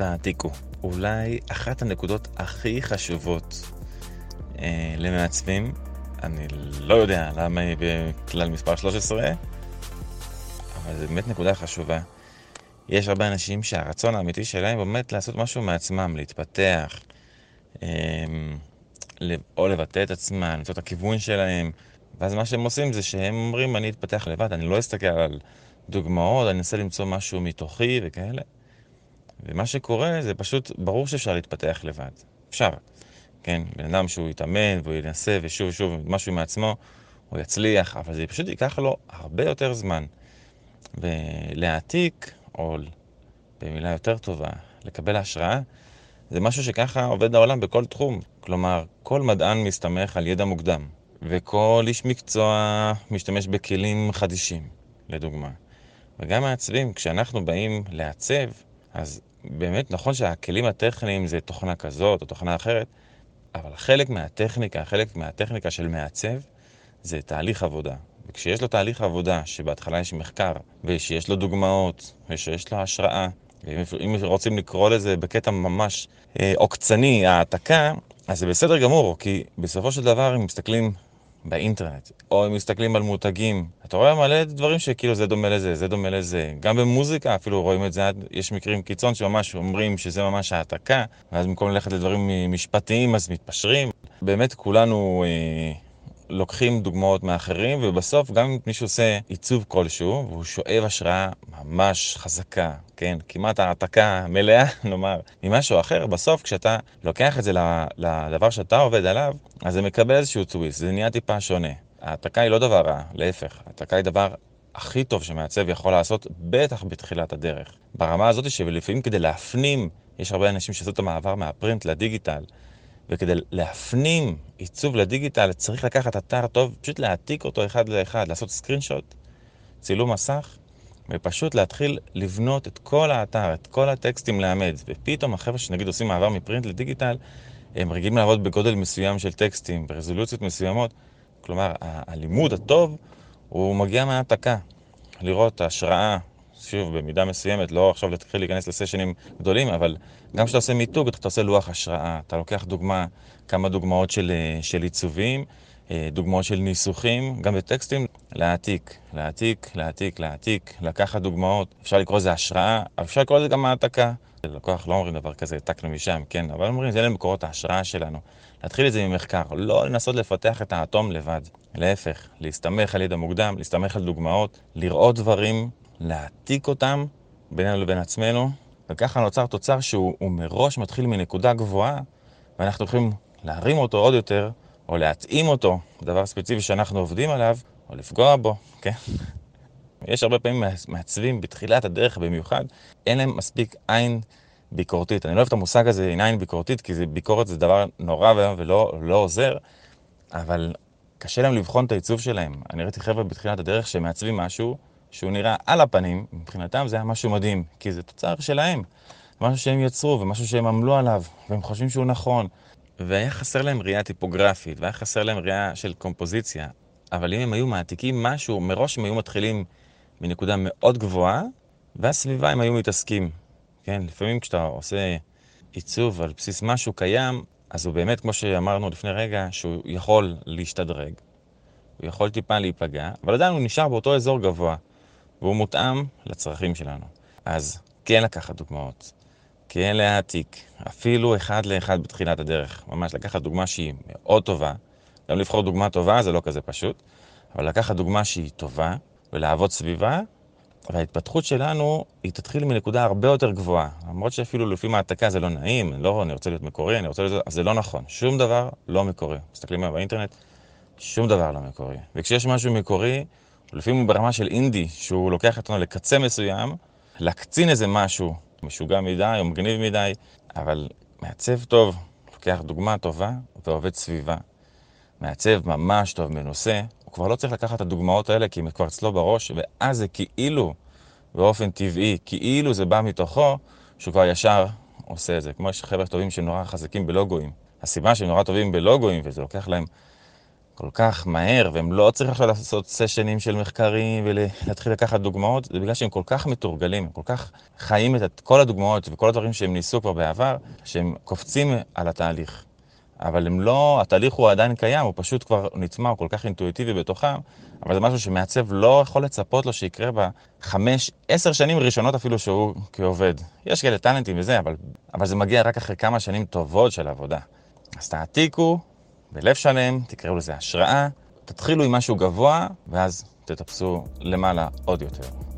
תעתיקו. אולי אחת הנקודות הכי חשובות אה, למעצבים, אני לא יודע למה היא בכלל מספר 13, אבל זו באמת נקודה חשובה. יש הרבה אנשים שהרצון האמיתי שלהם באמת לעשות משהו מעצמם, להתפתח, אה, או לבטא את עצמם, למצוא את הכיוון שלהם, ואז מה שהם עושים זה שהם אומרים, אני אתפתח לבד, אני לא אסתכל על דוגמאות, אני אנסה למצוא משהו מתוכי וכאלה. ומה שקורה זה פשוט, ברור שאפשר להתפתח לבד. אפשר. כן, בן אדם שהוא יתאמן והוא ינסה ושוב ושוב משהו מעצמו, הוא יצליח, אבל זה פשוט ייקח לו הרבה יותר זמן. ולהעתיק, או במילה יותר טובה, לקבל השראה, זה משהו שככה עובד העולם בכל תחום. כלומר, כל מדען מסתמך על ידע מוקדם, וכל איש מקצוע משתמש בכלים חדישים, לדוגמה. וגם מעצבים, כשאנחנו באים לעצב, אז באמת נכון שהכלים הטכניים זה תוכנה כזאת או תוכנה אחרת, אבל חלק מהטכניקה, חלק מהטכניקה של מעצב, זה תהליך עבודה. וכשיש לו תהליך עבודה, שבהתחלה יש מחקר, ושיש לו דוגמאות, ושיש לו השראה, ואם רוצים לקרוא לזה בקטע ממש אה, עוקצני, העתקה, אז זה בסדר גמור, כי בסופו של דבר, אם מסתכלים באינטרנט, או אם מסתכלים על מותגים, אתה רואה מלא דברים שכאילו זה דומה לזה, זה דומה לזה. גם במוזיקה אפילו רואים את זה, יש מקרים קיצון שממש אומרים שזה ממש העתקה, ואז במקום ללכת לדברים משפטיים אז מתפשרים. באמת כולנו אה, לוקחים דוגמאות מאחרים, ובסוף גם אם מישהו עושה עיצוב כלשהו, והוא שואב השראה ממש חזקה, כן, כמעט העתקה מלאה, נאמר, ממשהו אחר, בסוף כשאתה לוקח את זה לדבר שאתה עובד עליו, אז זה מקבל איזשהו טוויסט, זה נהיה טיפה שונה. העתקה היא לא דבר רע, להפך, העתקה היא דבר הכי טוב שמעצב יכול לעשות, בטח בתחילת הדרך. ברמה הזאת שלפעמים כדי להפנים, יש הרבה אנשים שעשו את המעבר מהפרינט לדיגיטל, וכדי להפנים עיצוב לדיגיטל צריך לקחת אתר טוב, פשוט להעתיק אותו אחד לאחד, לעשות סקרין שוט, צילום מסך, ופשוט להתחיל לבנות את כל האתר, את כל הטקסטים לאמץ. ופתאום החבר'ה שנגיד עושים מעבר מפרינט לדיגיטל, הם רגילים לעבוד בגודל מסוים של טקסטים, ברזולוציות מסוימות. כלומר, הלימוד הטוב הוא מגיע מהעתקה. לראות השראה, שוב, במידה מסוימת, לא עכשיו להתחיל להיכנס לסשנים גדולים, אבל גם כשאתה עושה מיתוג, אתה עושה לוח השראה. אתה לוקח דוגמה, כמה דוגמאות של, אה, של עיצובים, אה, דוגמאות של ניסוחים, גם בטקסטים, להעתיק, להעתיק, להעתיק, להעתיק, לקחת דוגמאות. אפשר לקרוא לזה השראה, אפשר לקרוא לזה גם העתקה. לקוח לא אומרים דבר כזה, העתקנו משם, כן, אבל אומרים, זה אלה מקורות ההשראה שלנו. להתחיל את זה ממחקר, לא לנסות לפתח את האטום לבד. להפך, להסתמך על ידע מוקדם, להסתמך על דוגמאות, לראות דברים להעתיק אותם בינינו לבין עצמנו, וככה נוצר תוצר שהוא מראש מתחיל מנקודה גבוהה, ואנחנו יכולים להרים אותו עוד יותר, או להתאים אותו, דבר ספציפי שאנחנו עובדים עליו, או לפגוע בו, כן? יש הרבה פעמים מעצבים בתחילת הדרך במיוחד, אין להם מספיק עין ביקורתית. אני לא אוהב את המושג הזה, עם עין ביקורתית, כי ביקורת זה דבר נורא ולא לא עוזר, אבל קשה להם לבחון את העיצוב שלהם. אני ראיתי חבר'ה בתחילת הדרך שמעצבים משהו, שהוא נראה על הפנים, מבחינתם זה היה משהו מדהים, כי זה תוצר שלהם. משהו שהם יצרו ומשהו שהם עמלו עליו, והם חושבים שהוא נכון. והיה חסר להם ראייה טיפוגרפית, והיה חסר להם ראייה של קומפוזיציה. אבל אם הם היו מעתיקים משהו, מראש הם היו מתחילים מנקודה מאוד גבוהה, והסביבה הם היו מתעסקים. כן, לפעמים כשאתה עושה עיצוב על בסיס משהו קיים, אז הוא באמת, כמו שאמרנו לפני רגע, שהוא יכול להשתדרג. הוא יכול טיפה להיפגע, אבל עדיין הוא נשאר באותו אזור גבוה. והוא מותאם לצרכים שלנו. אז כן לקחת דוגמאות, כן להעתיק, אפילו אחד לאחד בתחילת הדרך. ממש לקחת דוגמה שהיא מאוד טובה, גם לבחור דוגמה טובה זה לא כזה פשוט, אבל לקחת דוגמה שהיא טובה ולעבוד סביבה, וההתפתחות שלנו היא תתחיל מנקודה הרבה יותר גבוהה. למרות שאפילו לפי מעתקה זה לא נעים, לא, אני רוצה להיות מקורי, אני רוצה להיות... אז זה לא נכון. שום דבר לא מקורי. מסתכלים היום באינטרנט, שום דבר לא מקורי. וכשיש משהו מקורי, לפעמים הוא ברמה של אינדי, שהוא לוקח אותנו לקצה מסוים, להקצין איזה משהו משוגע מדי או מגניב מדי, אבל מעצב טוב, לוקח דוגמה טובה ועובד סביבה. מעצב ממש טוב, מנוסה, הוא כבר לא צריך לקחת את הדוגמאות האלה כי הם כבר אצלו בראש, ואז זה כאילו, באופן טבעי, כאילו זה בא מתוכו, שהוא כבר ישר עושה את זה. כמו יש חבר'ה טובים שנורא חזקים בלוגויים. הסיבה שהם נורא טובים בלוגויים, וזה לוקח להם כל כך מהר, והם לא צריכים עכשיו לעשות סשנים של מחקרים ולהתחיל לקחת דוגמאות, זה בגלל שהם כל כך מתורגלים, הם כל כך חיים את כל הדוגמאות וכל הדברים שהם ניסו כבר בעבר, שהם קופצים על התהליך. אבל הם לא, התהליך הוא עדיין קיים, הוא פשוט כבר נטמע, הוא כל כך אינטואיטיבי בתוכם, אבל זה משהו שמעצב לא יכול לצפות לו שיקרה בחמש, עשר שנים ראשונות אפילו שהוא כעובד. יש כאלה טאלנטים וזה, אבל, אבל זה מגיע רק אחרי כמה שנים טובות של עבודה. אז תעתיקו בלב שלם, תקראו לזה השראה, תתחילו עם משהו גבוה, ואז תטפסו למעלה עוד יותר.